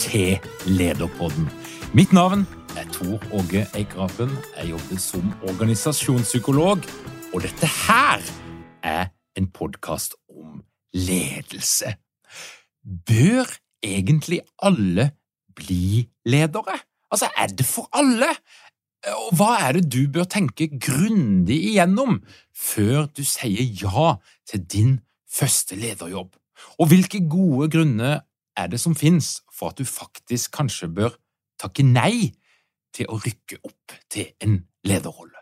til Lederpodden. Mitt navn er Tor Åge Eikrapen. Jeg jobber som organisasjonspsykolog, og dette her er en podkast om ledelse. Bør egentlig alle bli ledere? Altså, er det for alle? Og hva er det du bør tenke grundig igjennom før du sier ja til din første lederjobb? Og hvilke gode grunner er det som finnes for at du faktisk kanskje bør takke nei til å rykke opp til en lederrolle?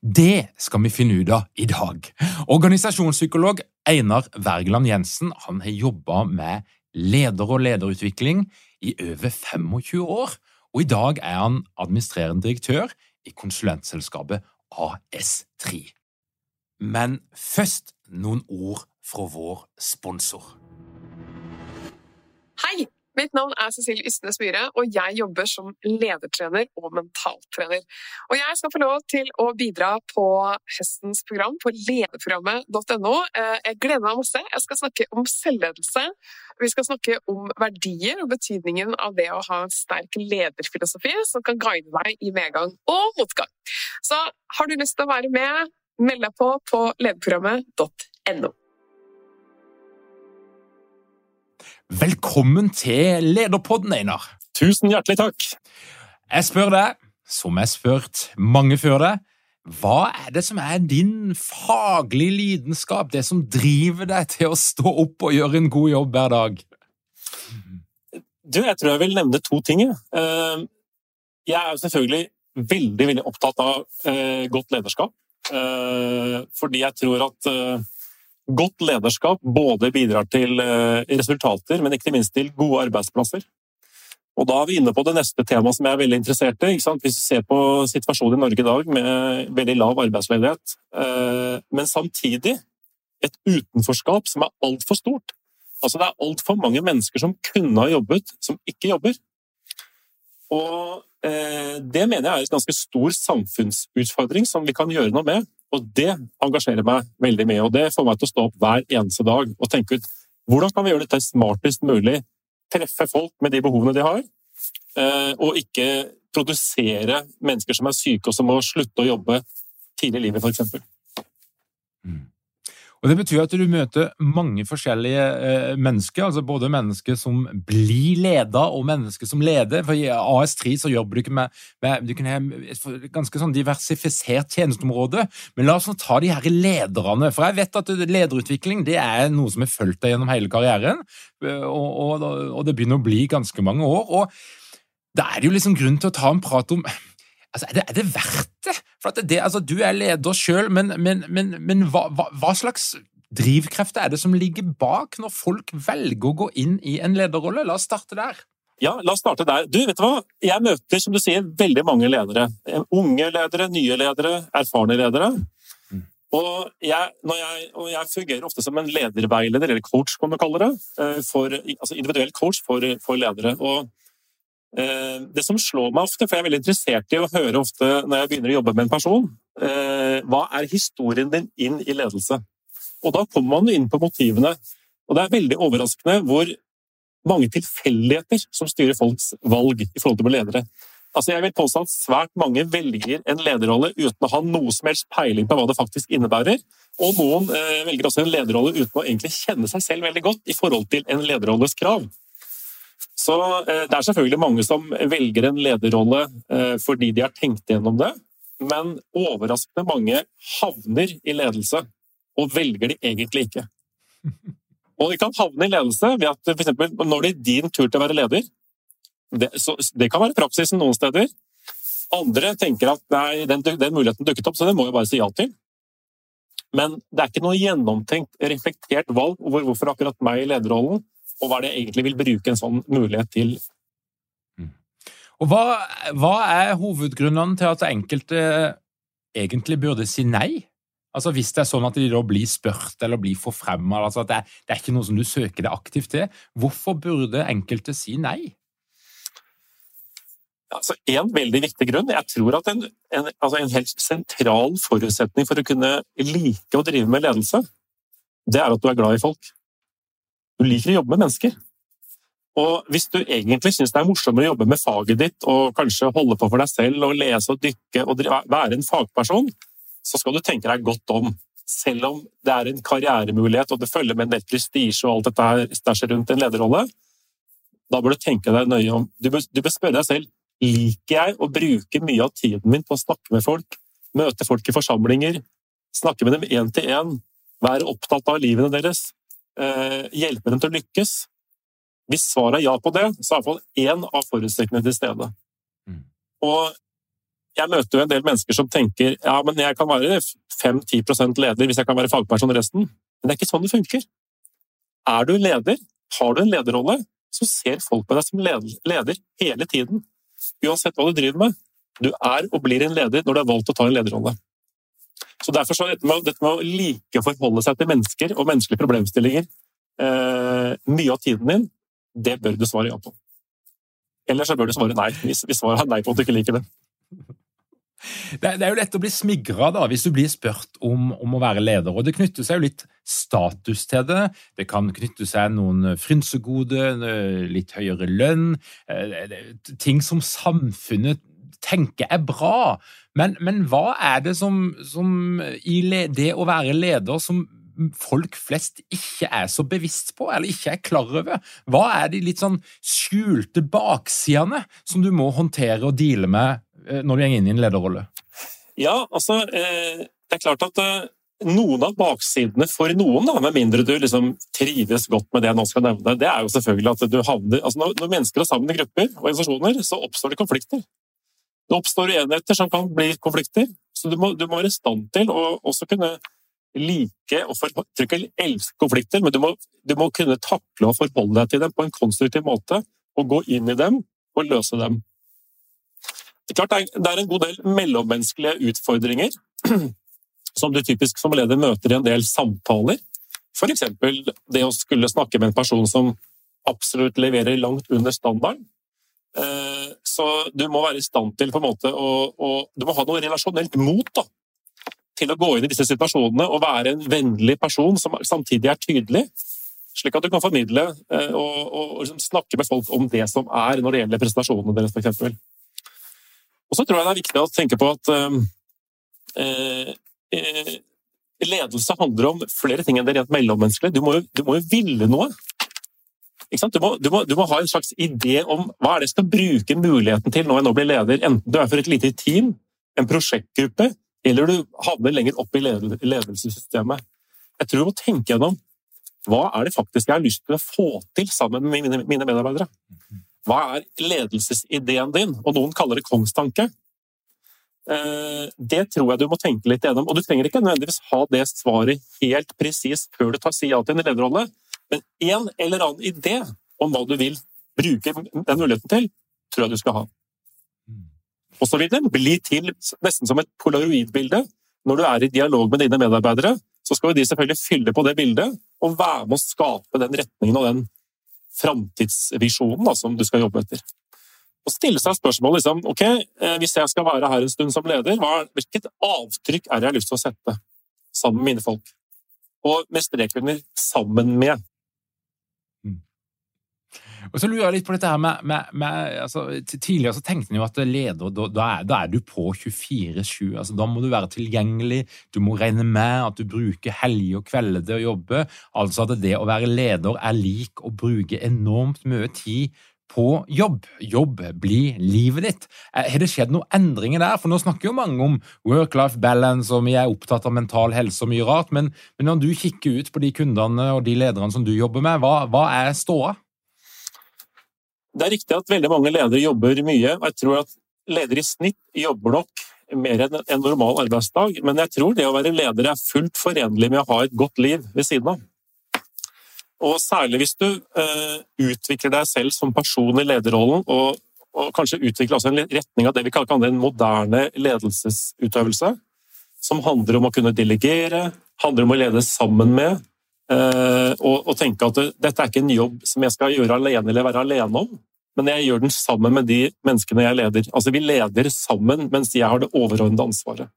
Det skal vi finne ut av i dag. Organisasjonspsykolog Einar Wergeland Jensen han har jobba med leder og lederutvikling i over 25 år, og i dag er han administrerende direktør i konsulentselskapet AS3. Men først noen ord fra vår sponsor. Mitt navn er Cecilie Ystnes Myhre, og jeg jobber som ledertrener og mentaltrener. Og jeg skal få lov til å bidra på høstens program på lederprogrammet.no. Eh, jeg gleder meg masse. Jeg skal snakke om selvledelse. Vi skal snakke om verdier og betydningen av det å ha en sterk lederfilosofi som kan guide deg i medgang og motgang. Så har du lyst til å være med, meld deg på på lederprogrammet.no. Velkommen til Lederpodden, Einar. Tusen hjertelig takk. Jeg spør deg, som jeg spurt mange før deg, hva er det som er din faglige lidenskap, det som driver deg til å stå opp og gjøre en god jobb hver dag? Du, jeg tror jeg vil nevne to ting. Eh, jeg er selvfølgelig veldig, veldig opptatt av eh, godt lederskap. Eh, fordi jeg tror at Godt lederskap både bidrar til resultater, men ikke minst til gode arbeidsplasser. Og Da er vi inne på det neste temaet som jeg er veldig interessert i. Hvis vi ser på situasjonen i Norge i dag med veldig lav arbeidsledighet, men samtidig et utenforskap som er altfor stort. Altså Det er altfor mange mennesker som kunne ha jobbet, som ikke jobber. Og eh, Det mener jeg er en ganske stor samfunnsutfordring som vi kan gjøre noe med. Og det engasjerer meg veldig mye, og det får meg til å stå opp hver eneste dag og tenke ut hvordan kan vi gjøre dette smartest mulig, treffe folk med de behovene de har, eh, og ikke produsere mennesker som er syke og som må slutte å jobbe tidlig i livet, f.eks. Og Det betyr at du møter mange forskjellige eh, mennesker, altså både mennesker som blir leda, og mennesker som leder. For I AS3 så jobber du ikke med, med du kan ha et ganske sånn diversifisert tjenesteområde. Men la oss nå ta de her lederne. For jeg vet at lederutvikling det er noe som har fulgt deg gjennom hele karrieren, og, og, og det begynner å bli ganske mange år. og Da er det jo liksom grunn til å ta en prat om Altså, er, det, er det verdt det? For det, altså, Du er leder sjøl, men, men, men, men hva, hva, hva, slags drivkrefter er det som ligger bak når folk velger å gå inn i en lederrolle? La oss starte der. Ja, la oss starte der. Du, vet du hva? Jeg møter som du sier, veldig mange ledere. Unge ledere, nye ledere, erfarne ledere. Mm. Og jeg, jeg, og jeg, fungerer ofte som en lederveileder, eller coach, kan du kalle det. Eh, for, altså individuell coach for, for ledere. Og det som slår meg ofte, for jeg er veldig interessert i å høre ofte når jeg begynner å jobbe med en person, Eh, hva er historien din inn i ledelse? Og da kommer man inn på motivene. Og det er veldig overraskende hvor mange tilfeldigheter som styrer folks valg i forhold til ledere. Altså jeg vil påstå at Svært mange velger en lederrolle uten å ha noe som helst peiling på hva det faktisk innebærer. Og noen eh, velger også en lederrolle uten å egentlig kjenne seg selv veldig godt i forhold til en lederrolles krav. Så eh, Det er selvfølgelig mange som velger en lederrolle eh, fordi de har tenkt gjennom det, men overraskende mange havner i ledelse og velger de egentlig ikke. Og de kan havne i ledelse ved at eksempel, når det er din tur til å være leder Det, så, det kan være praksisen noen steder. Andre tenker at nei, den, den muligheten dukket opp, så det må jeg bare si ja til. Men det er ikke noe gjennomtenkt, reflektert valg over hvorfor akkurat meg i lederrollen, og hva det egentlig vil bruke en sånn mulighet til. Mm. Og hva, hva er hovedgrunnene til at enkelte egentlig burde si nei? Altså Hvis det er sånn at de da blir spurt eller blir forfremma, altså at det, det, er ikke noe som du søker deg aktivt til, hvorfor burde enkelte si nei? Altså, en veldig viktig grunn Jeg tror at en, en, altså en helt sentral forutsetning for å kunne like å drive med ledelse, det er at du er glad i folk. Du liker å jobbe med mennesker. Og hvis du egentlig syns det er morsommere å jobbe med faget ditt og kanskje holde på for deg selv og lese og dykke og være en fagperson, så skal du tenke deg godt om. Selv om det er en karrieremulighet og det følger med en del prestisje og alt dette her stæsjer rundt en lederrolle, da bør du tenke deg nøye om. Du bør, du bør spørre deg selv liker jeg å bruke mye av tiden min på å snakke med folk, møte folk i forsamlinger, snakke med dem én til én, være opptatt av livene deres, hjelpe dem til å lykkes. Hvis svaret er ja på det, så er iallfall én av forutsetningene til stede. Mm. Og jeg møter jo en del mennesker som tenker ja, men jeg kan være 5-10% leder hvis jeg kan være fagperson resten. Men det er ikke sånn det funker. Er du leder, har du en lederrolle, så ser folk på deg som leder hele tiden. Uansett hva du driver med. Du er og blir en leder når du har valgt å ta en lederrolle. Så Derfor så dette med, dette med å like å forholde seg til mennesker og menneskelige problemstillinger eh, mye av tiden din, det bør du svare ja på. Eller så bør du svare nei, hvis, hvis svaret er nei på at du ikke liker det. Det, er jo lett å bli smigra hvis du blir spurt om, om, å være leder. og Det knytter seg jo litt status til det. Det kan knytte seg noen frynsegode, litt høyere lønn, eh, ting som samfunnet tenker er bra. Men, men hva er det som, som i det å være leder som folk flest ikke er så bevisst på, eller ikke er klar over? Hva er de litt sånn skjulte baksidene som du må håndtere og deale med Eh, når du går inn i en lederrolle? Ja, altså eh, Det er klart at eh, noen av baksidene for noen, da, med mindre du liksom trives godt med det jeg nå skal nevne, det er jo selvfølgelig at du havner altså når, når mennesker er sammen i grupper og organisasjoner, så oppstår det konflikter. Det oppstår uenigheter som kan bli konflikter. Så du må, du må være i stand til å også kunne like og for, ikke elske konflikter, men du må, du må kunne takle og forholde deg til dem på en konstruktiv måte, og gå inn i dem og løse dem. Det er, Klart, det er en god del mellommenneskelige utfordringer som du typisk som leder møter i en del samtaler. F.eks. det å skulle snakke med en person som absolutt leverer langt under standarden. Eh, så du må være i stand til på en måte å, å Du må ha noe relasjonelt mot da, til å gå inn i disse situasjonene og være en vennlig person som samtidig er tydelig. Slik at du kan formidle eh, og, og, og liksom snakke med folk om det som er når det gjelder presentasjonene deres, f.eks. Og så tror jeg det er viktig å tenke på at eh, eh, ledelse handler om flere ting enn det rent mellommenneskelige. Du du må jo ville noe. Du må, du, må, du, må, ha en slags idé om hva er det jeg skal bruke muligheten til når jeg nå blir leder. Enten du er for et lite team, en prosjektgruppe, eller du havner lenger opp i ledelsessystemet. Jeg tror du må tenke gjennom hva er det faktisk jeg har lyst til å få til sammen med mine, mine medarbeidere. Hva er ledelsesideen din? Og noen kaller det kongstanke. Eh, det tror jeg du må tenke litt gjennom. Og du trenger ikke nødvendigvis ha det svaret helt presist før du tar si ja til en lederrolle, men en eller annen idé om hva du vil bruke den muligheten til, tror jeg du skal ha. Og så vil den bli til nesten som et polaroidbilde. Når du er i dialog med dine medarbeidere, så skal de selvfølgelig fylle på det bildet og være med å skape den retningen og den framtidsvisjonen som du skal jobbe etter. Og stille seg spørsmål liksom, ok, eh, hvis jeg skal være her en stund som leder, hvilket avtrykk er det jeg har lyst til å sette sammen med mine folk? Og med strek under 'sammen med'. Og så lurer jeg litt på dette her med, med, med altså, Tidligere så tenkte en jo at leder, da, da, er, da er, du på 24-7. Altså, da må du være tilgjengelig, du må regne med at du bruker helger og kvelder til å jobbe. Altså at det å være leder er lik å bruke enormt mye tid på jobb. Jobb blir livet ditt. Eh, har det skjedd noen endringer der? For nå snakker jo mange om work-life balance, og vi er opptatt av mental helse og mye rart, men, men, når du kikker ut på de kundene og de lederne som du jobber med, hva, hva er ståa? Det er riktig at veldig mange ledere jobber mye, og jeg tror at ledere i snitt jobber nok mer enn en normal arbeidsdag, men jeg tror det å være leder er fullt forenlig med å ha et godt liv ved siden av. Og særlig hvis du uh, utvikler deg selv som person i lederrollen, og, og kanskje utvikler også en retning av det vi kaller kalle en moderne ledelsesutøvelse, som handler om å kunne delegere, handler om å lede sammen med, og, og tenke at dette er ikke en jobb som jeg skal gjøre alene eller være alene om, men jeg gjør den sammen med de menneskene jeg leder. Altså Vi leder sammen, mens jeg har det overordnede ansvaret.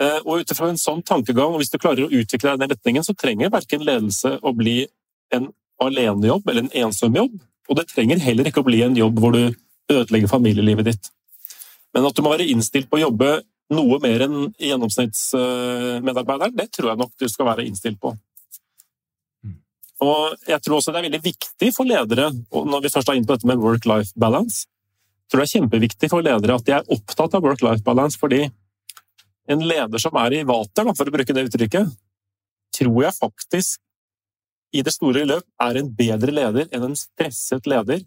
Eh, og ut ifra en sånn tankegang, og hvis du klarer å utvikle deg i den retningen, så trenger verken ledelse å bli en alenejobb eller en ensom jobb, og det trenger heller ikke å bli en jobb hvor du ødelegger familielivet ditt. Men at du må være innstilt på å jobbe noe mer enn gjennomsnittsmedarbeideren, det tror jeg nok du skal være innstilt på. Og jeg tror også det er veldig viktig for ledere, når vi først er inne på dette med work-life balance, jeg tror det er kjempeviktig for ledere at de er opptatt av work-life balance, fordi en leder som er i vater, for å bruke det uttrykket, tror jeg faktisk i det store løp er en bedre leder enn en stresset leder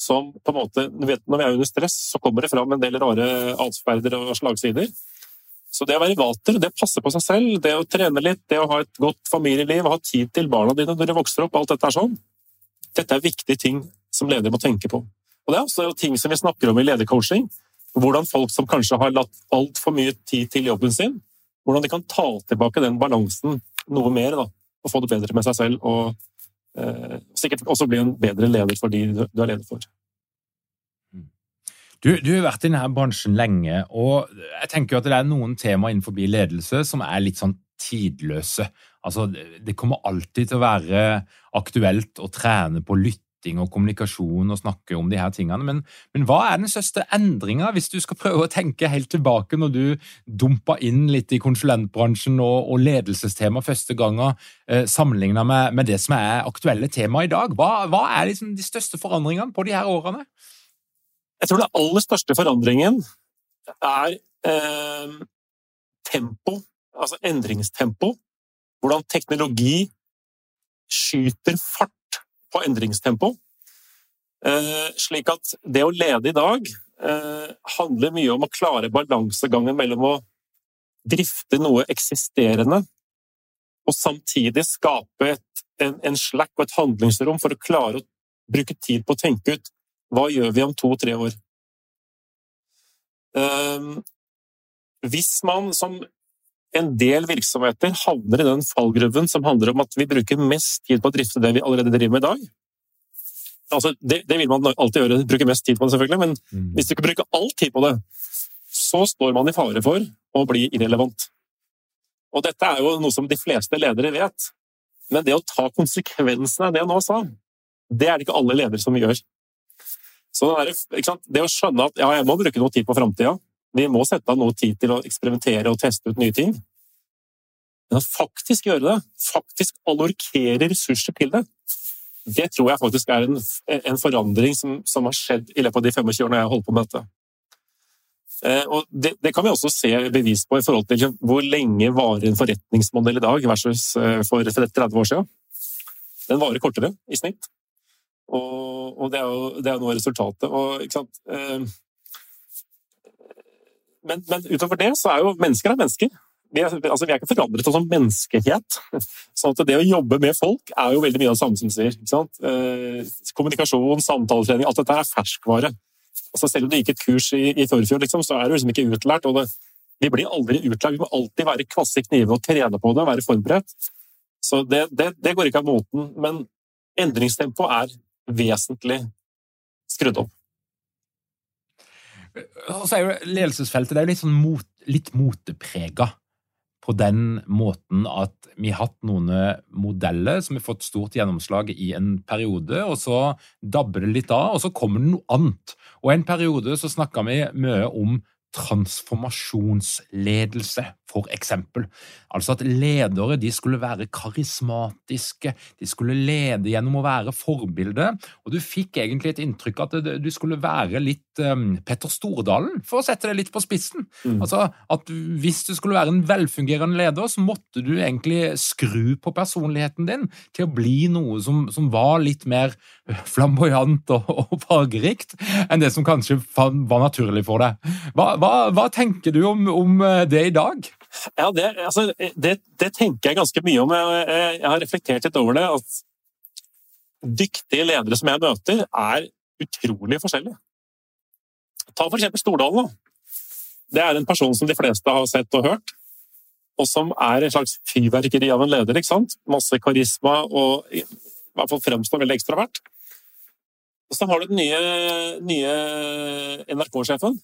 som på en måte Når vi er under stress, så kommer det fram en del rare atferder og slagsider. Så det å være vater, det å passe på seg selv, det å trene litt, det å ha et godt familieliv, ha tid til barna dine når de vokser opp, alt dette er sånn, dette er viktige ting som ledere må tenke på. Og Det er også ting som vi snakker om i ledercoaching. Hvordan folk som kanskje har latt altfor mye tid til jobben sin, hvordan de kan ta tilbake den balansen noe mer da, og få det bedre med seg selv. Og eh, sikkert også bli en bedre leder for de du er leder for. Du, du, har vært i denne bransjen lenge, og jeg tenker jo at det er noen temaer innenfor ledelse som er litt sånn tidløse. Altså, det kommer alltid til å være aktuelt å trene på lytting og kommunikasjon og snakke om de her tingene, men, men hva er den største endringa, hvis du skal prøve å tenke helt tilbake når du dumpa inn litt i konsulentbransjen og, og ledelsestema første gangen, eh, sammenligna med, med, det som er aktuelle tema i dag? Hva, hva er liksom de største forandringene på de her årene? Jeg tror den aller største forandringen er eh, tempo, altså endringstempo. Hvordan teknologi skyter fart på endringstempo. Eh, slik at det å lede i dag eh, handler mye om å klare balansegangen mellom å drifte noe eksisterende og samtidig skape et, en, en slack og et handlingsrom for å klare å bruke tid på å tenke ut hva gjør vi om to-tre år? Ehm, hvis man som en del virksomheter havner i den fallgruven som handler om at vi bruker mest tid på å drifte det vi allerede driver med i dag altså det, det, vil man alltid gjøre, bruke mest tid på det, selvfølgelig, men mm. hvis du ikke bruker all tid på det, så står man i fare for å bli irrelevant. Og dette er jo noe som de fleste ledere vet, men det å ta konsekvensene av det jeg nå sa, det er det ikke alle ledere som gjør. Så det, det, å skjønne at ja, jeg må bruke noe tid på framtida, vi må sette av noe tid til å eksperimentere og teste ut nye ting, men å faktisk gjøre det, faktisk allorkere ressurser til det, det tror jeg faktisk er en, en forandring som, som, har skjedd i løpet av de 25 årene jeg har holdt på med dette. Eh, og det, det, kan vi også se bevis på i forhold til hvor lenge varer en forretningsmodell i dag versus eh, for 30 år siden. Den varer kortere i snitt. Og, og det, er jo, det er noe av resultatet. Og, eh, men, men, utover det så er jo mennesker er mennesker. Vi er, altså, vi er ikke forandret som menneskehet. sånn at det å jobbe med folk er jo veldig mye av det samme som sier. Eh, kommunikasjon, samtaletrening, alt dette er ferskvare. Altså, selv om du gikk et kurs i, i Førfjord, liksom, så er du liksom ikke utlært. og det, Vi blir aldri utlært. Vi må alltid være kvasse i knivene og trene på det og være forberedt. Så det, det, det går ikke av moten. Men endringstempoet er vesentlig skrudd opp. Og så er jo ledelsesfeltet det er jo litt, sånn mot, litt moteprega på den måten at vi har hatt noen modeller som har fått stort gjennomslag i en periode, og så dabber det litt av, og så kommer det noe annet. Og i en periode så snakka vi mye om transformasjonsledelse, for eksempel. Altså at ledere de skulle være karismatiske, de skulle lede gjennom å være forbilde, og du fikk egentlig et inntrykk at du skulle være litt um, Petter Stordalen, for å sette det litt på spissen. Mm. Altså at hvis du skulle være en velfungerende leder, så måtte du egentlig skru på personligheten din til å bli noe som, som var litt mer flamboyant og, og fargerikt enn det som kanskje var naturlig for deg. Hva, hva, hva tenker du om, om det i dag? Ja, det, altså, det, det, tenker jeg ganske mye om. Jeg, jeg, har reflektert litt over det. At dyktige ledere som jeg møter, er utrolig forskjellige. Ta for eksempel Stordalen. Det er en person som de fleste har sett og hørt. Og som er en slags fyrverkeri av en leder. ikke sant? Masse karisma og i hvert fall fremstår veldig ekstravert. Og så har du den nye, nye NRK-sjefen.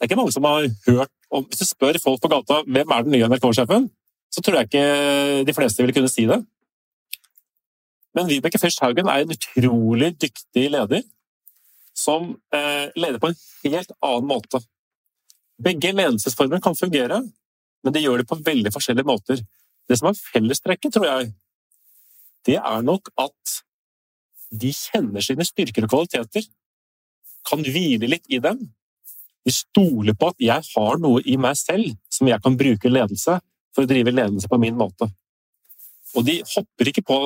Det er ikke mange som har hørt om Hvis du spør folk på gata hvem er den nye NRK-sjefen, så tror jeg ikke de fleste vil kunne si det. Men Vibeke Fürst Haugen er en utrolig dyktig leder som eh, leder på en helt annen måte. Begge ledelsesformer kan fungere, men de gjør det på veldig forskjellige måter. Det som er fellestrekket, tror jeg, det er nok at de kjenner sine styrker og kvaliteter, kan hvile litt i dem, de stoler på at jeg har noe i meg selv som jeg kan bruke ledelse for å drive ledelse på min måte. Og de hopper ikke på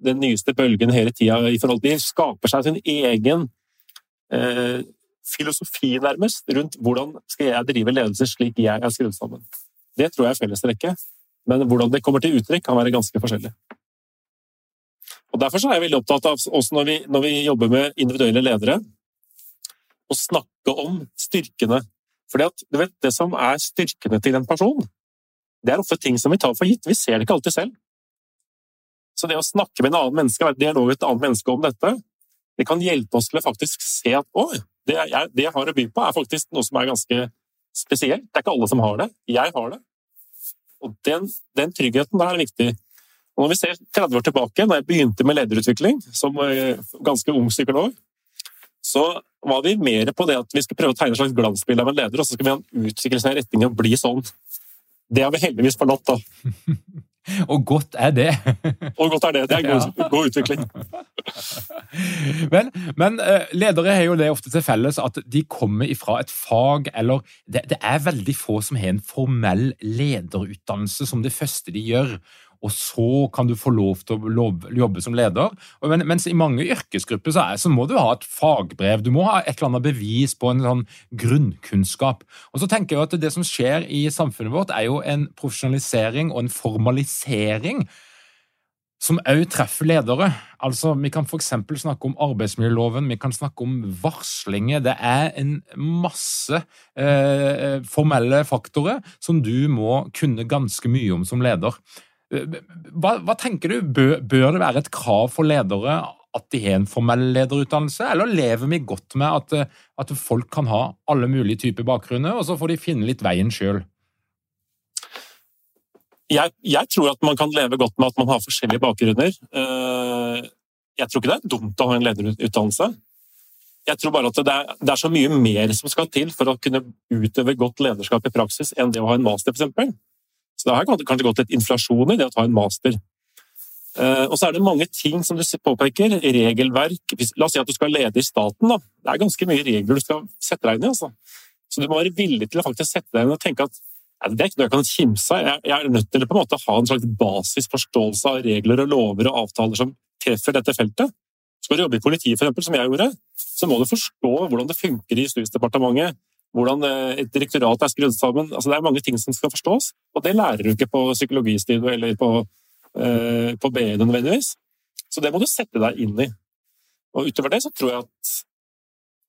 den nyeste bølgen hele tida. De skaper seg sin egen eh, filosofi, nærmest, rundt hvordan skal jeg drive ledelse slik jeg er skrudd sammen. Det tror jeg er fellestrekket, men hvordan det kommer til uttrykk, kan være ganske forskjellig. Og Derfor er jeg veldig opptatt av, også når vi, når vi jobber med individuelle ledere, å snakke om styrkene. Vet, Det som er styrkene til en person, det er ofte ting som vi tar for gitt. Vi ser det ikke alltid selv. Så det å snakke med en annen menneske, være dialog med et annet menneske om dette, det kan hjelpe oss til å faktisk se at å, det jeg, det jeg har å by på, er faktisk noe som er ganske spesielt. Det er ikke alle som har det. Jeg har det. Og den, den tryggheten der er viktig. Og når vi ser 30 år tilbake, da jeg begynte med lederutvikling som eh, ganske ung psykolog, så var vi mer på det at vi skulle prøve å tegne et slags glansbilde av en leder, og så skulle vi utvikle seg i retning å bli sånn. Det har vi heldigvis forlatt, da. Og godt er det. Og godt er det. Det er god, ja. god utvikling. men, men, eh, ledere har jo det ofte til felles at de kommer ifra et fag, eller det, det er veldig få som har en formell lederutdannelse som det første de gjør og så kan du få lov til å jobbe som leder. Men, mens i mange yrkesgrupper så, er, så, må du ha et fagbrev, du må ha et eller annet bevis på en sånn grunnkunnskap. Og så tenker jeg at Det som skjer i samfunnet vårt, er jo en profesjonalisering og en formalisering som òg treffer ledere. Altså, Vi kan f.eks. snakke om arbeidsmiljøloven, vi kan snakke om varslinger. Det er en masse eh, formelle faktorer som du må kunne ganske mye om som leder. Hva, hva tenker du, bør, bør, det være et krav for ledere at de har en formell lederutdannelse, eller lever vi godt med at, at folk kan ha alle mulige typer bakgrunner, og så får de finne litt veien sjøl? Jeg, jeg, tror at man kan leve godt med at man har forskjellige bakgrunner. Eh, jeg tror ikke det er dumt å ha en lederutdannelse. Jeg tror bare at det er, det er så mye mer som skal til for å kunne utøve godt lederskap i praksis enn det å ha en master, f.eks. Så det har kanskje gått litt inflasjon i det å ta en master. Eh, og så er det mange ting som du påpeker. Regelverk. La oss si at du skal lede i staten. Da. Det er ganske mye regler du skal sette deg inn i. Altså. Så du må være villig til å faktisk sette deg inn og tenke at det er ikke noe jeg kan kimse av. Jeg er nødt til å på en måte ha en slags basisforståelse av regler og lover og avtaler som treffer dette feltet. Skal du jobbe i politiet, for eksempel, som jeg gjorde, så må du forstå hvordan det funker i Justisdepartementet hvordan eh, et direktorat er skrudd sammen. Altså, det er mange ting som skal forstås, og det lærer du ikke på psykologistudio eller på, eh, på BI nødvendigvis. Så det må du sette deg inn i. Og utover det så tror jeg at,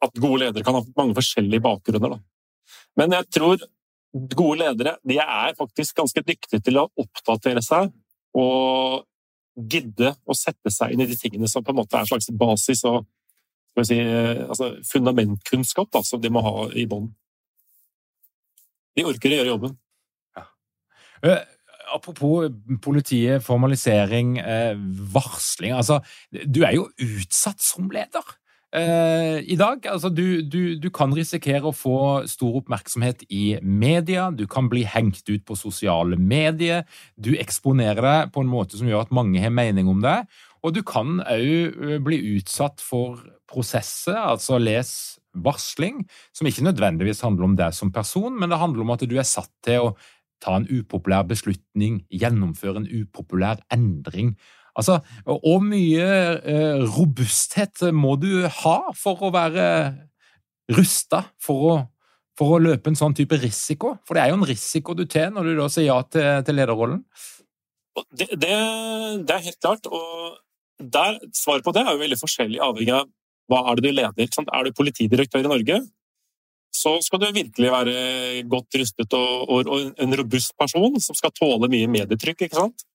at gode ledere kan ha mange forskjellige bakgrunner. Da. Men jeg tror gode ledere de er faktisk ganske dyktige til å oppdatere seg og gidde å sette seg inn i de tingene som på en måte er en slags basis og si, altså fundamentkunnskap da, som de må ha i bånn. De orker å gjøre jobben. Ja. Uh, apropos politiet, formalisering, uh, varsling. Altså, du er jo utsatt som leder. I dag. Altså, du, du, du, kan risikere å få stor oppmerksomhet i media, du kan bli hengt ut på sosiale medier, du eksponerer deg på en måte som gjør at mange har mening om deg, og du kan òg bli utsatt for prosesser, altså les varsling, som ikke nødvendigvis handler om deg som person, men det handler om at du er satt til å ta en upopulær beslutning, gjennomføre en upopulær endring. Altså, hvor mye robusthet må du ha for å være rusta for, for å, løpe en sånn type risiko? For det er jo en risiko du tar når du da sier ja til, til lederrollen. Det, det, det, er helt klart, og der, svaret på det er jo veldig forskjellig avhengig av hva er det du leder? Er du politidirektør i Norge, så skal du virkelig være godt rustet og, og, og en robust person som skal tåle mye medietrykk. ikke sant?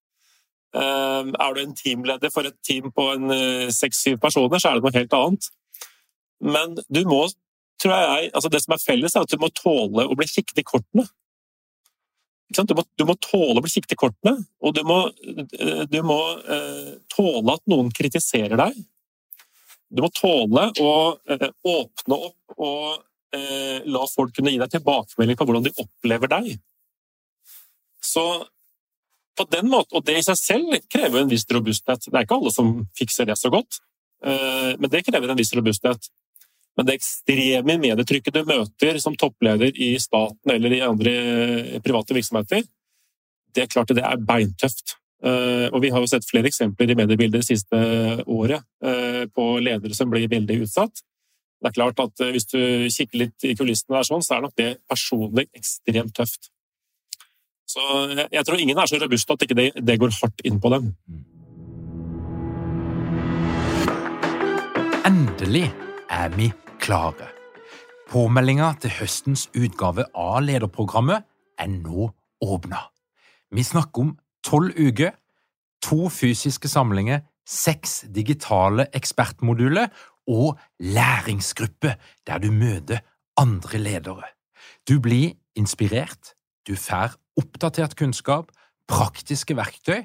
Ehm, er du en teamleder for et team på eh, seks-syv personer, så er det noe helt annet. Men du må, tror jeg, altså det som er felles, er at du må tåle å bli kikket i kortene. Du må, du må, tåle å bli kikket i kortene, og du må, du må uh, tåle at noen kritiserer deg. Du må tåle å uh, åpne opp og uh, la folk kunne gi deg tilbakemelding på hvordan de opplever deg. Så på den måten, Og det i seg selv krever en viss robusthet. Det er ikke alle som fikser det så godt, men det krever en viss robusthet. Men det ekstreme medietrykket du møter som toppleder i staten eller i andre private virksomheter, det er klart det er beintøft. Eh, og vi har jo sett flere eksempler i mediebildet det siste året eh, på ledere som blir veldig utsatt. Det er klart at eh, Hvis du kikker litt i kulissene, der, sånn, så er nok det personlig ekstremt tøft. Så Jeg tror ingen er så robuste at ikke det, det går hardt inn på dem. Endelig er vi klare. Påmeldinga til høstens utgave av lederprogrammet er nå åpna. Vi snakker om tolv uker, to fysiske samlinger, seks digitale ekspertmoduler og læringsgruppe der du møter andre ledere. Du blir inspirert, du får oppdatert kunnskap, praktiske verktøy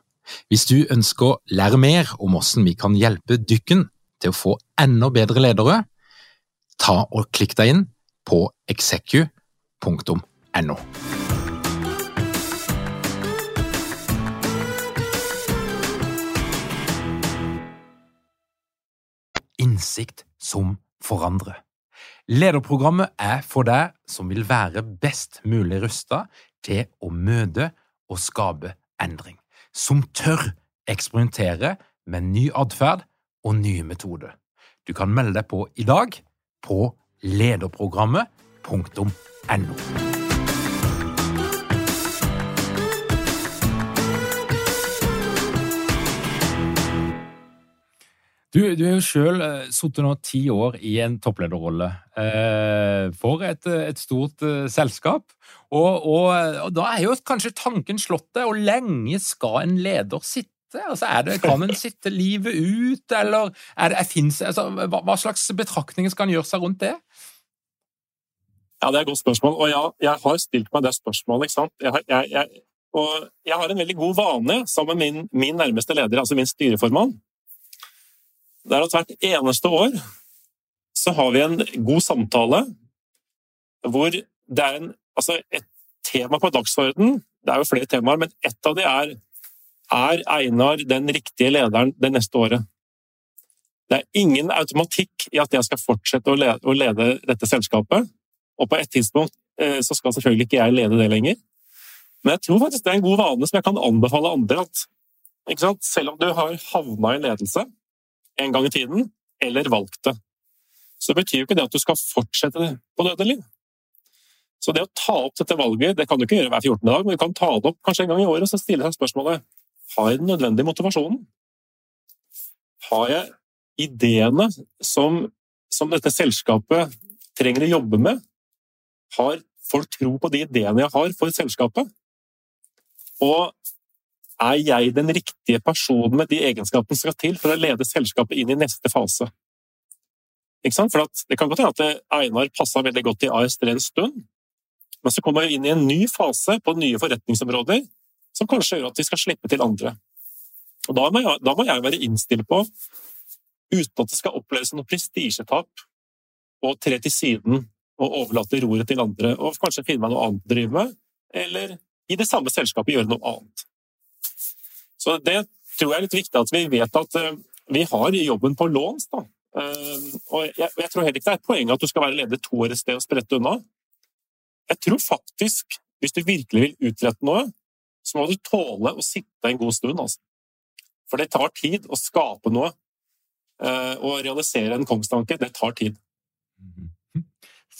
Hvis du ønsker å lære mer om hvordan vi kan hjelpe dykken til å få enda bedre ledere, ta og klikk deg inn på execu.no. innsikt som forandrer. Lederprogrammet er for deg som vil være best mulig rusta til å møte og skape endring, som tør eksperimentere med ny atferd og nye metoder. Du kan melde deg på i dag på lederprogrammet.no. Du, du har jo sjøl uh, sittet nå ti år i en topplederrolle eh, for et, et stort eh, selskap. Og, og, og, da er jo kanskje tanken slått deg, hvor lenge skal en leder sitte? Altså, det, kan en sitte livet ut, eller er det, finnes, altså, hva, hva, slags betraktninger skal en gjøre seg rundt det? Ja, Det er et godt spørsmål, og ja, jeg har stilt meg det spørsmålet. ikke sant? Jeg, jeg, jeg, og jeg har en veldig god vane sammen med min, min nærmeste leder, altså min styreformann det er at hvert eneste år så har vi en god samtale hvor det er en, altså et tema på dagsorden. Det er jo flere temaer, men ett av de er er Einar den riktige lederen det neste året. Det er ingen automatikk i at jeg skal fortsette å lede, å lede dette selskapet. Og på et tidspunkt eh, så skal selvfølgelig ikke jeg lede det lenger. Men jeg tror faktisk det er en god vane som jeg kan anbefale andre. at Selv om du har havna i ledelse, en gang i tiden, eller valgt det. Så det betyr jo ikke det at du skal fortsette på dødelig. Så det å ta opp dette valget, det kan du ikke gjøre hver 14. dag, men du kan ta det opp kanskje en gang i året og så stille deg spørsmålet har jeg den nødvendige motivasjonen. Har jeg ideene som, som dette selskapet trenger å jobbe med? Har folk tro på de ideene jeg har for selskapet? Og er jeg den riktige personen med de egenskapene som skal til for å lede selskapet inn i neste fase? For Det kan godt hende at Einar passa veldig godt i ASD en stund, men så kommer vi inn i en ny fase på nye forretningsområder som kanskje gjør at vi skal slippe til andre. Og Da må jeg, da må jeg være innstilt på, uten at det skal oppleves noe prestisjetap, å tre til siden og overlate roret til andre, og kanskje finne meg noe annet å drive med, eller i det samme selskapet gjøre noe annet. Så det tror jeg er litt viktig at vi vet at eh, vi har jobben på låns. Da. Eh, og jeg, jeg, tror heller ikke det er et poeng at du skal være leder to år et sted og sprette unna. Jeg tror faktisk, hvis du virkelig vil utrette noe, så må du tåle å sitte en god stund. Altså. For det tar tid å skape noe. Eh, å realisere en kongstanke, det tar tid.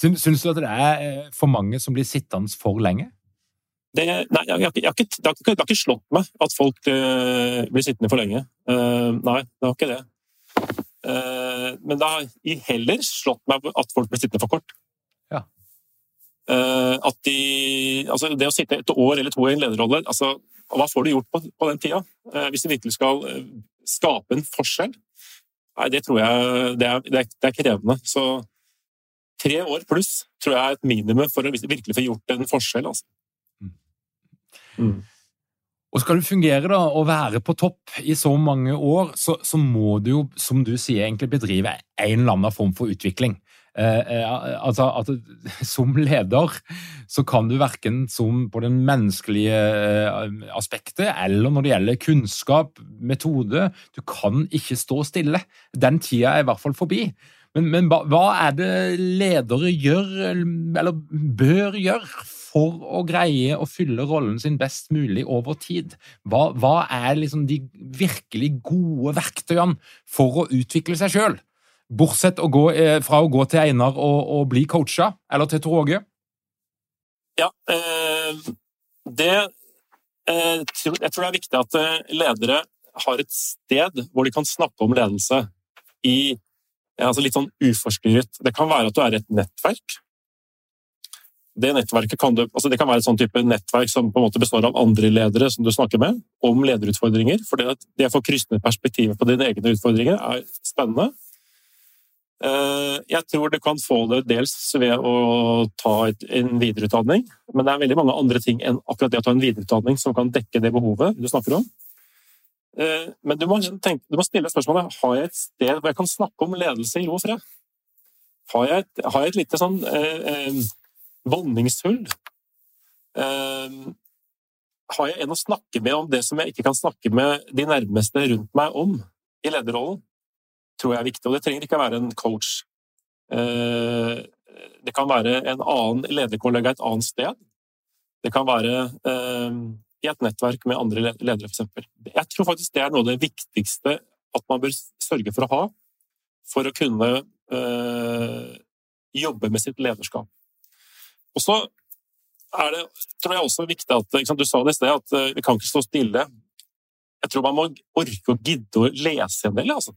Syns du at det er for mange som blir sittende for lenge? Det, nei, jeg, jeg, jeg, det, har ikke, det, har ikke, slått meg at folk uh, blir sittende for lenge. Uh, nei, det har ikke det. Uh, men det har heller slått meg at folk blir sittende for kort. Ja. at de, altså det å sitte et år eller to i en lederrolle, altså, hva får du gjort på, på den tida? hvis du virkelig skal skape en forskjell? Nei, det tror jeg det er, det er krevende. Så tre år pluss tror jeg er et minimum for å virkelig få gjort en forskjell. Altså. Mm. Og skal du fungere da, og være på topp i så mange år, så, så, må du jo, som du sier, egentlig bedrive en eller annen form for utvikling. Eh, eh, altså at Som leder så kan du verken som på den menneskelige eh, aspektet eller når det gjelder kunnskap, metode Du kan ikke stå stille. Den tida er i hvert fall forbi. Men, men hva er det ledere gjør, eller bør gjøre, for å greie å fylle rollen sin best mulig over tid? Hva, hva er liksom de virkelig gode verktøyene for å utvikle seg sjøl? Bortsett å gå, eh, fra å gå til Einar og, og bli coacha, eller til Tor Åge? Ja, eh, det eh, Jeg tror det er viktig at ledere har et sted hvor de kan snakke om ledelse i altså litt sånn uforstyrret. Det kan være at du er et nettverk. Det nettverket kan, du, altså det kan være et sånn type nettverk som på en måte består av andre ledere som du snakker med, om lederutfordringer. For det, det å få kryssende perspektiver på dine egne utfordringer er spennende. Eh, jeg tror du kan få det dels ved å ta en videreutdanning, men det er veldig mange andre ting enn akkurat det å ta en videreutdanning som kan dekke det behovet du snakker om. Eh, men du må, tenke, du må, stille spørsmålet har jeg et sted hvor jeg kan snakke om ledelse i ro og fred. Har jeg et, har jeg et lite sånn eh, eh. Eh, har jeg en å snakke med om det som jeg ikke kan snakke med de nærmeste rundt meg om i lederrollen? Tror jeg er viktig. Og det trenger ikke være en coach. Eh, det kan være en annen lederkollega et annet sted. Det kan være eh, i et nettverk med andre ledere, f.eks. Jeg tror faktisk det er noe av det viktigste at man bør sørge for å ha for å kunne øh, jobbe med sitt lederskap. Og så er det tror jeg også viktig at sant, Du sa det i sted, at vi kan ikke stå stille. Jeg tror man må orke og gidde å lese en del. Altså.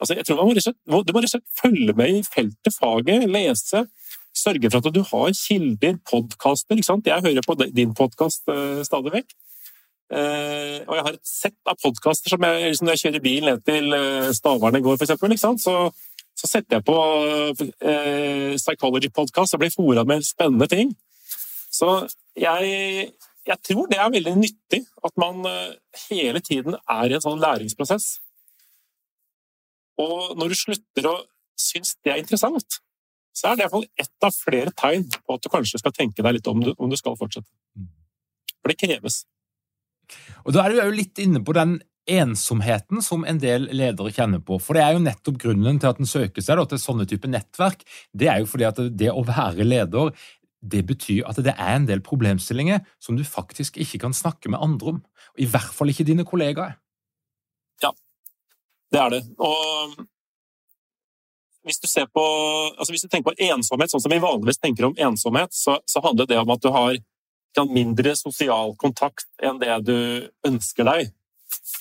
Altså, jeg tror man må, Du må rett og slett følge med i feltet, faget, lese. Sørge for at du har kilder, podkaster. Jeg hører på din podkast uh, stadig vekk. Uh, og jeg har et sett av podkaster som jeg, liksom når jeg kjører bil ned til uh, Stavern i går, f.eks. Så, så setter jeg på uh, Psychology Podcast og blir fora med spennende ting. Så jeg, jeg, tror det er veldig nyttig at man hele tiden er i en sånn læringsprosess. Og når du slutter å synes det er interessant, så er det iallfall ett av flere tegn på at du kanskje skal tenke deg litt om du, om du skal fortsette. For det kreves. Og Da er du jo litt inne på den ensomheten som en del ledere kjenner på. For det er jo nettopp grunnen til at en søker seg til sånne type nettverk. Det er jo fordi at det å være leder det betyr at det er en del problemstillinger som du faktisk ikke kan snakke med andre om. I hvert fall ikke dine kollegaer. Ja. Det er det. Og hvis du, ser på, altså hvis du tenker på ensomhet, sånn som vi vanligvis tenker om ensomhet, så, så handler det om at du har mindre sosial kontakt enn det du ønsker deg.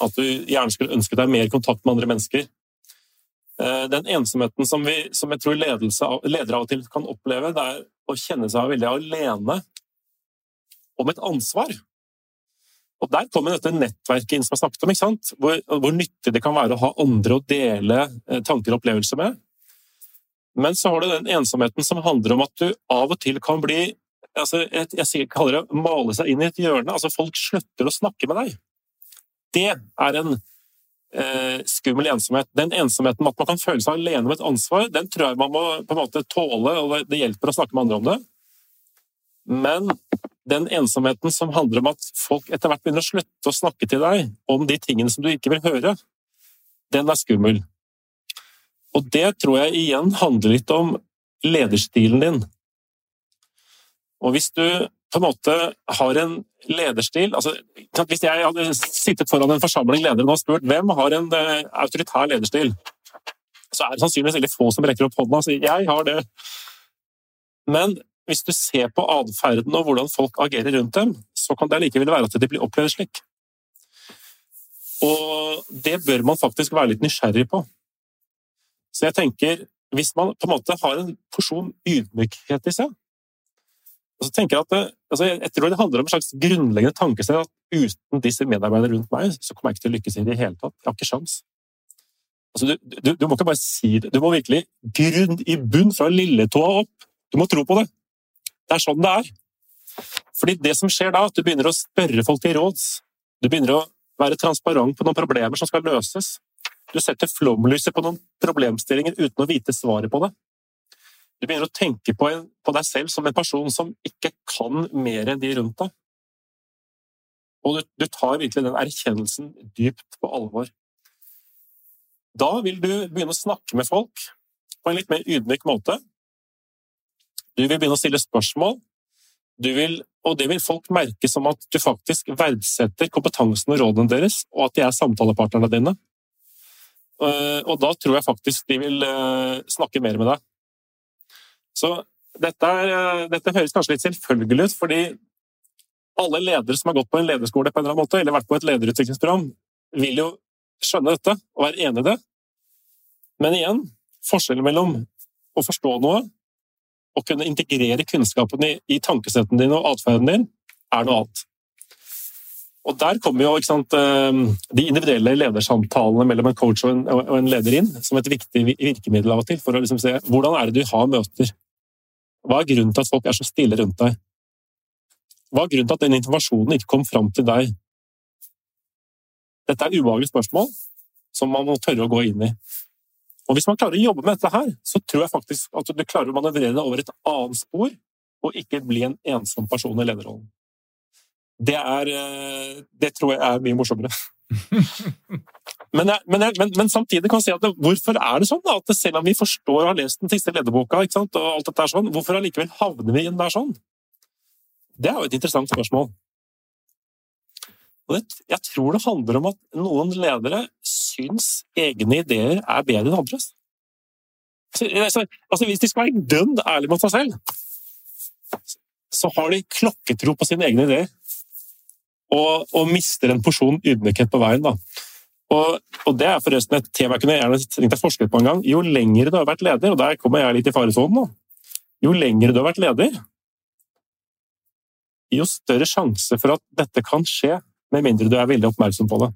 At du gjerne skulle ønske deg mer kontakt med andre mennesker. Eh, den ensomheten som, vi, som jeg tror ledere av og til kan oppleve, det er å kjenne seg veldig alene om et ansvar. Og Der kommer dette nettverket inn som jeg snakket om, ikke hvor, hvor, nyttig det kan være å ha andre å dele eh, tanker og opplevelser med. Men så har du den ensomheten som handler om at du av og til kan bli altså, jeg, jeg kaller det male seg inn i et hjørne. altså Folk slutter å snakke med deg. Det er en eh, skummel ensomhet. Den ensomheten med at man kan føle seg alene med et ansvar, den tror jeg man må på en måte tåle, og det hjelper å snakke med andre om det. Men den ensomheten som handler om at folk etter hvert begynner å slutte å snakke til deg om de tingene som du ikke vil høre, den er skummel. Og det tror jeg igjen handler litt om lederstilen din. Og hvis du på en måte har en lederstil altså, Hvis jeg hadde sittet foran en forsamling ledere og spurt hvem har en uh, autoritær lederstil, så er det sannsynligvis veldig få som rekker opp hånda og sier 'jeg har det'. Men hvis du ser på atferden og hvordan folk agerer rundt dem, så kan det likevel være at de blir opplevd slik. Og det bør man faktisk være litt nysgjerrig på. Så jeg tenker, hvis man på en måte har en porsjon ydmykhet i seg og så tenker Jeg at det, altså jeg tror det handler om en slags grunnleggende tankesett at uten disse medarbeiderne rundt meg, så kommer jeg ikke til å lykkes i det hele tatt. Jeg har ikke sjans. Altså du, du, du, må ikke bare si det, du må virkelig grunn i bunn fra lilletåa opp. Du må tro på det. Det er sånn det er. Fordi det som skjer da, at du begynner å spørre folk til råds. Du begynner å være transparent på noen problemer som skal løses. Du setter flomlyset på noen problemstillinger uten å vite svaret på det. Du begynner å tenke på, en, på, deg selv som en person som ikke kan mer enn de rundt deg. Og du, du tar virkelig den erkjennelsen dypt på alvor. Da vil du begynne å snakke med folk på en litt mer ydmyk måte. Du vil begynne å stille spørsmål, vil, og det vil folk merke som at du faktisk verdsetter kompetansen og rådene deres, og at de er samtalepartnerne dine. Eh, og da tror jeg faktisk de vil eh, snakke mer med deg. Så dette, er, eh, dette høres kanskje litt selvfølgelig ut, fordi alle ledere som har gått på en lederskole på en eller annen måte, eller vært på et lederutviklingsprogram, vil jo skjønne dette og være enig i det. Men igjen, forskjellen mellom å forstå noe og kunne integrere kunnskapen i, i tankesetten din og atferden din, er noe annet. Og Der kommer jo sant, eh, de individuelle ledersamtalene mellom en coach og en, og en, leder inn som et viktig virkemiddel av og til, for å liksom se hvordan er det du har møter. Hva er grunnen til at folk er så stille rundt deg? Hva er grunnen til at den informasjonen ikke kom fram til deg? Dette er ubehagelige spørsmål som man må tørre å gå inn i. Og Hvis man klarer å jobbe med dette her, så tror jeg faktisk at du klarer å manøvrere deg over et annet spor, og ikke bli en ensom person i lederrollen det, er, eh, det tror jeg er mye morsommere. Men, jeg, men, jeg, men, men, samtidig kan jeg si at det, hvorfor er det sånn da, at selv om vi forstår og har lest den siste lederboka, og alt dette er sånn, hvorfor allikevel havner vi inn der sånn? Det er jo et interessant spørsmål. Og det, jeg tror det handler om at noen ledere syns egne ideer er bedre enn andres. Altså, altså, hvis de skal være dønn ærlige mot seg selv, så har de klokketro på sine egne ideer og, og mister en porsjon ydmykhet på veien. Da. Og, og, Det er forresten et tema jeg kunne gjerne tenkt deg forsket på en gang. Jo lengre du har vært leder, og der kommer jeg litt i faresonen, jo lengre du har vært leder, jo større sjanse for at dette kan skje, med mindre du er veldig oppmerksom på det.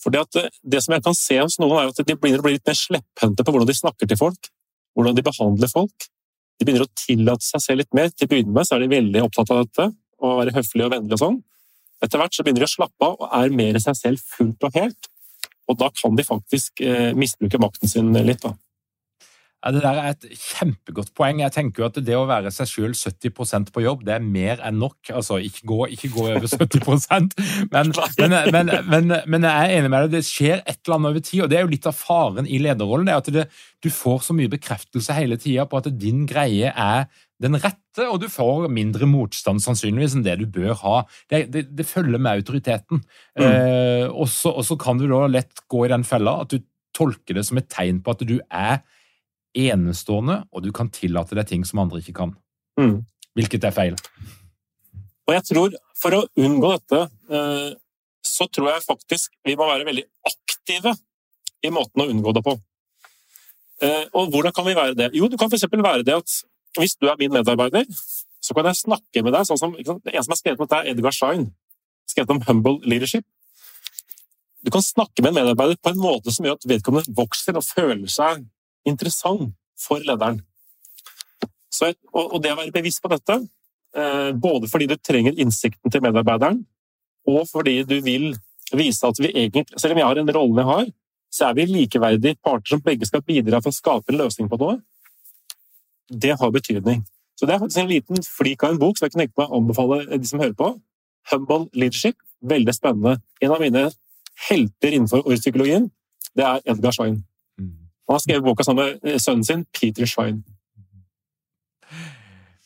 Fordi at eh, Det som jeg kan se hos noen, er at de begynner å bli litt mer slepphendte på hvordan de snakker til folk, hvordan de behandler folk. De begynner å tillate seg selv litt mer. Til å begynne med så er de veldig opptatt av dette og være høflig og vennlig og sånn. Etter hvert så begynner de å slappe av og er mer seg selv fullt og helt. Og da kan de faktisk eh, misbruke makten sin litt. da. Ja, Det der er et kjempegodt poeng. Jeg tenker jo at det å være seg sjøl 70% på jobb, det er mer enn nok. Altså, ikke gå, ikke gå over 70 men, men, men, men, men jeg er enig med deg, det skjer et eller annet over tid. Og det er jo litt av faren i lederrollen. det er at det, Du får så mye bekreftelse hele tida på at din greie er den rette, og du får mindre motstand sannsynligvis enn det du bør ha. Det, det, det følger med autoriteten. Mm. Eh, og så kan du da lett gå i den fella at du tolker det som et tegn på at du er enestående, og du kan tillate deg ting som andre ikke kan. Mm. Hvilket er feil. Og jeg tror, For å unngå dette, eh, så tror jeg faktisk vi må være veldig aktive i måten å unngå det på. Eh, og hvordan kan vi være det? Jo, du kan f.eks. være det at hvis du er min medarbeider, så kan jeg snakke med deg sånn som En som har skrevet om dette, er Edgar Schein. Skrevet om humble leadership. Du kan snakke med en medarbeider på en måte som gjør at vedkommende vokser og føler seg interessant for lederen. Så, og, det å være bevisst på dette, eh, både fordi du trenger innsikten til medarbeideren, og fordi du vil vise at vi egentlig, selv om jeg har en rolle jeg har, så er vi likeverdige parter som begge skal bidra for å skape en løsning på noe. Det har betydning. Så Det er faktisk en liten flik av en bok som jeg kan tenke meg å anbefale de som hører på. Humble Leadership. Veldig spennende. En av mine helter innenfor ordpsykologien, det er Edgar Schein. Han har skrevet boka sammen med eh, sønnen sin, Peter Schein.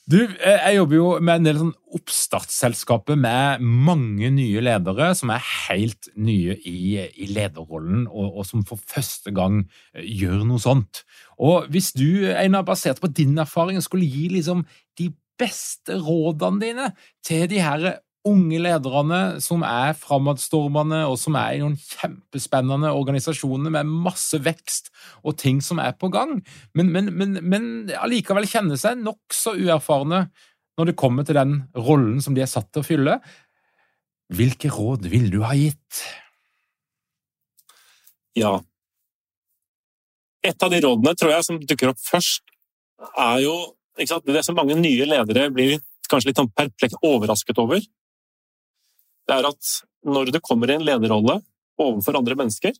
Du, eh, jeg jobber jo med en del sånn oppstartsselskaper med mange nye ledere som er helt nye i, i lederrollen, og, og, som for første gang eh, gjør noe sånt. Og hvis du, Einar, basert på din erfaring, skulle gi liksom de beste rådene dine til de her unge lederne som er framadstormende, og som er i noen kjempespennende organisasjoner med masse vekst og ting som er på gang, men, men, men, men allikevel kjenner seg nokså uerfarne når det kommer til den rollen som de er satt til å fylle. Hvilke råd vil du ha gitt? Ja Et av de rådene tror jeg som dukker opp først, er jo Det er så mange nye ledere blir kanskje litt sånn perplekt overrasket over det er at når du kommer i en lederrolle overfor andre mennesker,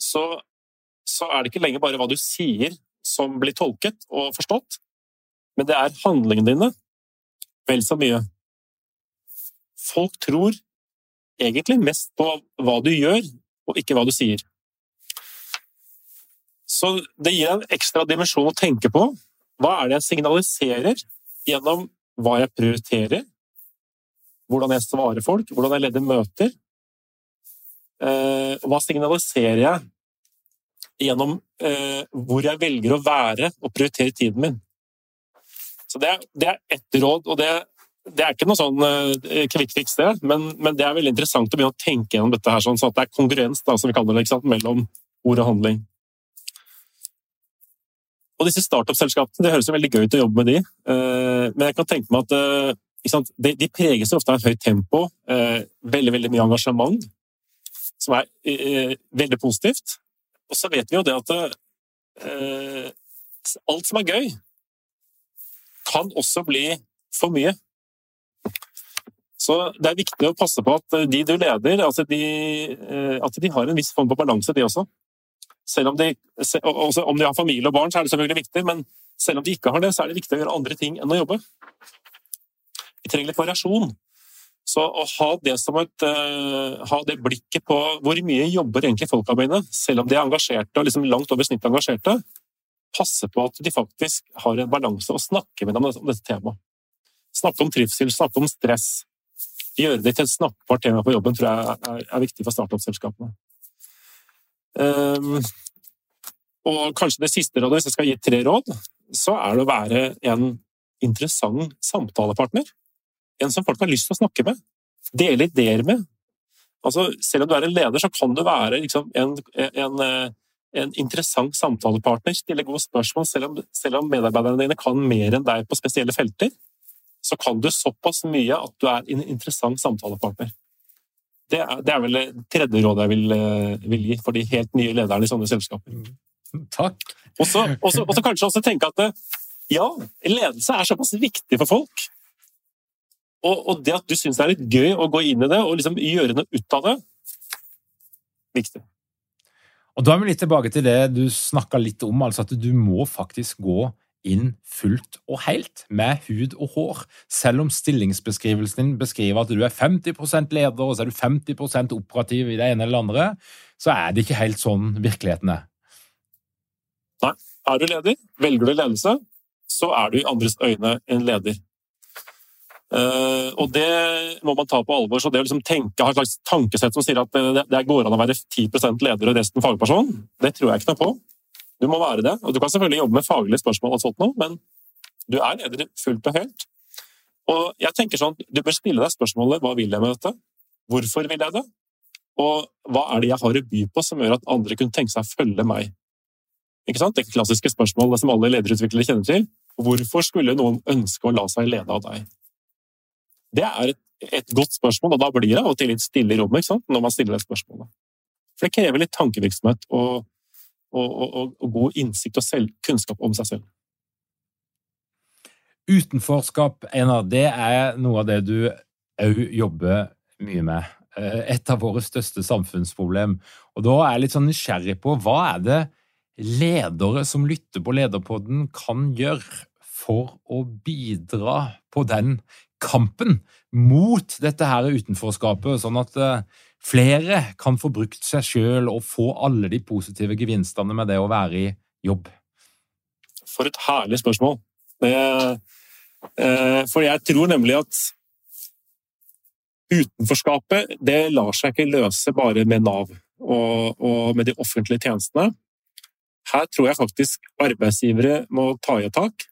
så, så er det ikke lenger bare hva du sier som blir tolket og forstått, men det er handlingene dine vel så mye. Folk tror egentlig mest på hva du gjør, og ikke hva du sier. Så det gir en ekstra dimensjon å tenke på. Hva er det jeg signaliserer gjennom hva jeg prioriterer, hvordan jeg svarer folk, hvordan jeg leder møter. Eh, hva signaliserer jeg gjennom eh, hvor jeg velger å være og prioritere tiden min? Så Det, det er ett råd, og det, det, er ikke noe sånn uh, quick det, men, men, det er veldig interessant å begynne å tenke gjennom dette her, sånn, så at det er kongruens da, som vi kaller det, mellom ord og handling. Og disse startup-selskapene, Det høres jo veldig gøy ut å jobbe med de, men jeg kan tenke meg at de, de, preges ofte av et høyt tempo, eh, veldig, veldig mye engasjement, som er eh, veldig positivt. Og så vet vi jo det at eh, alt som er gøy, kan også bli for mye. Så det er viktig å passe på at de du leder, altså de, eh, at de har en viss form for balanse, de også. Selv om de, om de har familie og barn, så er det selvfølgelig viktig, men selv om de ikke har det, så er det viktig å gjøre andre ting enn å jobbe. Vi trenger litt variasjon. Så å ha det et uh, ha det blikket på hvor mye jobber egentlig folka mine, selv om de er engasjerte og liksom langt over snittet engasjerte, passe på at de faktisk har en balanse og snakke med dem om dette temaet. Snakke om trivsel, snakke om stress. Gjøre det til et snakkbart tema på jobben tror jeg er, er viktig for startup-selskapene. Um, og kanskje det siste rådet, hvis jeg skal gi tre råd, så er det å være en interessant samtalepartner. En som folk har lyst til å snakke med. Dele ideer med. Altså, selv om du er en leder, så kan du være liksom, en, en, eh, en, interessant samtalepartner. Stille gode spørsmål. Selv om, selv om, medarbeiderne dine kan mer enn deg på spesielle felter, så kan du såpass mye at du er en interessant samtalepartner. Det er, det er vel det tredje rådet jeg vil, eh, vil, gi for de helt nye lederne i sånne selskaper. Mm. Takk. Og så kanskje også tenke at eh, ja, ledelse er såpass viktig for folk og, og, det at du syns det er litt gøy å gå inn i det og liksom gjøre noe ut av det, viktig. Og Da er vi litt tilbake til det du snakka litt om, altså at du må faktisk gå inn fullt og helt, med hud og hår. Selv om stillingsbeskrivelsen din beskriver at du er 50% leder og så er du 50% operativ i det ene eller andre, så er det ikke helt sånn virkeligheten er. Nei. Er du leder, velger du ledelse, så er du i andres øyne en leder. Uh, og det må man ta på alvor. så det å liksom tenke, Ha et slags tankesett som sier at det, det går an å være 10% leder og resten fagperson, det tror jeg ikke noe på. Du må være det. Og du kan selvfølgelig jobbe med faglige spørsmål, og sånt nå, men du er leder fullt og helt. Og jeg tenker sånn, Du bør stille deg spørsmålet hva vil jeg med dette? Hvorfor vil jeg det? Og hva er det jeg har å by på som gjør at andre kunne tenke seg å følge meg? Ikke sant? Det klassiske spørsmålet som alle lederutviklere kjenner til. Hvorfor skulle noen ønske å la seg lede av deg? Det er et, et, godt spørsmål, og da blir det av og til litt stille i rommet når man stiller det spørsmålet. For det krever litt tankevirksomhet og, og, og, og god innsikt og selv, kunnskap om seg selv. Utenforskap, Einar, det er noe av det du òg jobber mye med. Eh, et av våre største samfunnsproblem. Og da er jeg litt sånn nysgjerrig på hva er det ledere som lytter på Lederpodden, kan gjøre for å bidra på den kampen mot dette her utenforskapet, sånn at eh, flere kan få brukt seg sjøl og få alle de positive gevinstene med det å være i jobb? For et herlig spørsmål. Eh, for jeg tror nemlig at utenforskapet det lar seg ikke løse bare med Nav og, og med de offentlige tjenestene. Her tror jeg faktisk arbeidsgivere må ta i et tak.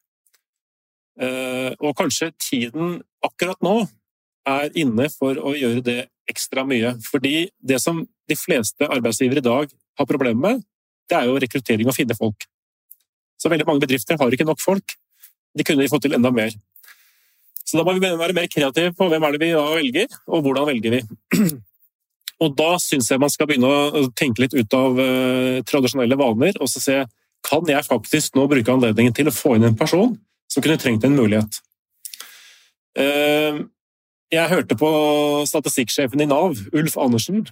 Eh, og kanskje tiden akkurat nå er inne for å gjøre det ekstra mye. Fordi det som de fleste arbeidsgivere i dag har problemer med, det er jo rekruttering og finne folk. Så veldig mange bedrifter har ikke nok folk. De kunne fått til enda mer. Så da må vi være mer kreative på hvem er det vi da velger, og hvordan velger vi. Og da syns jeg man skal begynne å tenke litt ut av uh, tradisjonelle vaner og så se kan jeg faktisk nå bruke anledningen til å få inn en person som kunne trengt en mulighet. Uh, jeg hørte på statistikksjefen i Nav, Ulf Andersen,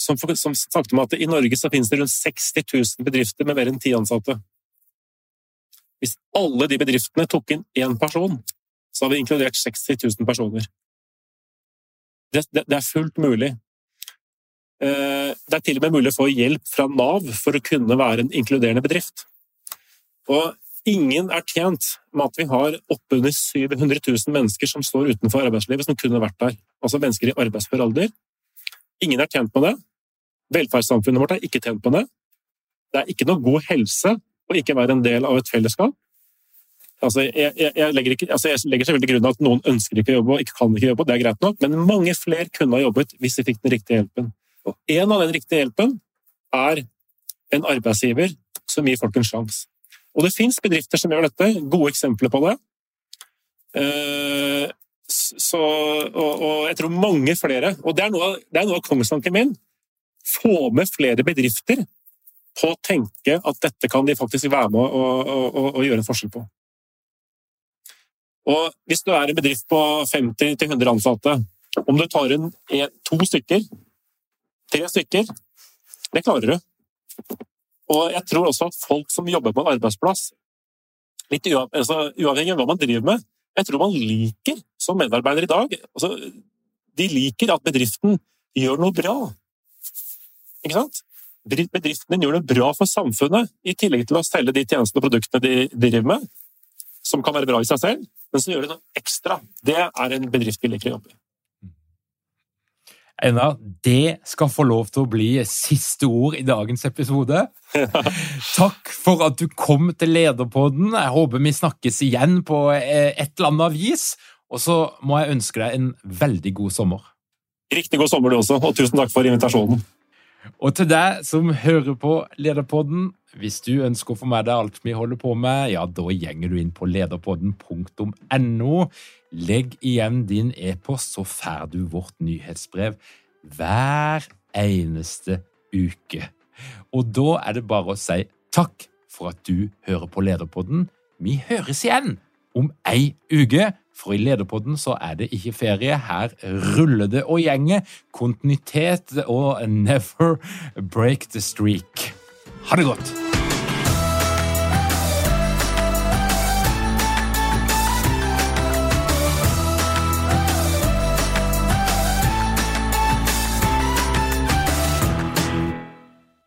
som, som snakket om at i Norge så finnes det rundt 60 000 bedrifter med mer enn ti ansatte. Hvis alle de bedriftene tok inn én person, så har vi inkludert 60 000 personer. Det, det, det er fullt mulig. Eh, det er til og med mulig å få hjelp fra Nav for å kunne være en inkluderende bedrift. Og ingen er tjent med at vi har oppunder 700 000 mennesker som står utenfor arbeidslivet, som kunne vært der. Altså mennesker i arbeidsfør alder. Ingen er tjent med det. Velferdssamfunnet vårt er ikke tjent med det. Det er ikke noe god helse å ikke være en del av et fellesskap. Altså, jeg, jeg, jeg, legger ikke, altså, jeg, legger selvfølgelig til grunn at noen ønsker ikke å jobbe og ikke kan ikke jobbe, det er greit nok, men mange flere kunne ha jobbet hvis de fikk den riktige hjelpen. Og en av den riktige hjelpen er en arbeidsgiver som gir folk en sjanse. Og det fins bedrifter som gjør dette, gode eksempler på det. Eh, så, og, og, jeg tror mange flere, og det er noe, av kongstanken min, få med flere bedrifter på å tenke at dette kan de faktisk være med å, å, å gjøre en forskjell på. Og Hvis du er en bedrift på 50-100 ansatte, om du tar inn to stykker Tre stykker. Det klarer du. Og jeg tror også at folk som jobber på en arbeidsplass, litt altså, uavhengig av hva man driver med, jeg tror man liker som medarbeider i dag altså, De liker at bedriften gjør noe bra. Ikke sant? Bedriften din gjør noe bra for samfunnet, i tillegg til å selge de tjenestene og produktene de driver med, som kan være bra i seg selv, men som gjør det noe ekstra. Det er en bedrift vi liker å jobbe i. Einar, det skal få lov til å bli siste ord i dagens episode. Takk for at du kom til Lederpodden. Jeg håper vi snakkes igjen på eh, et eller annet vis. Og så må jeg ønske deg en veldig god sommer. Riktig god sommer du også, og tusen takk for invitasjonen. Og til deg som hører på Lederpodden, hvis du ønsker å få med deg alt vi holder på med, ja, da gjenger du inn på lederpodden.no. Legg igjen din e-post, så får du vårt nyhetsbrev hver eneste uke. Og da er det bare å si takk for at du hører på Lederpodden. Vi høres igjen om ei uke. For i Lederpodden så er det ikke ferie. Her ruller det og gjenger. Kontinuitet og never break the streak. Ha det godt!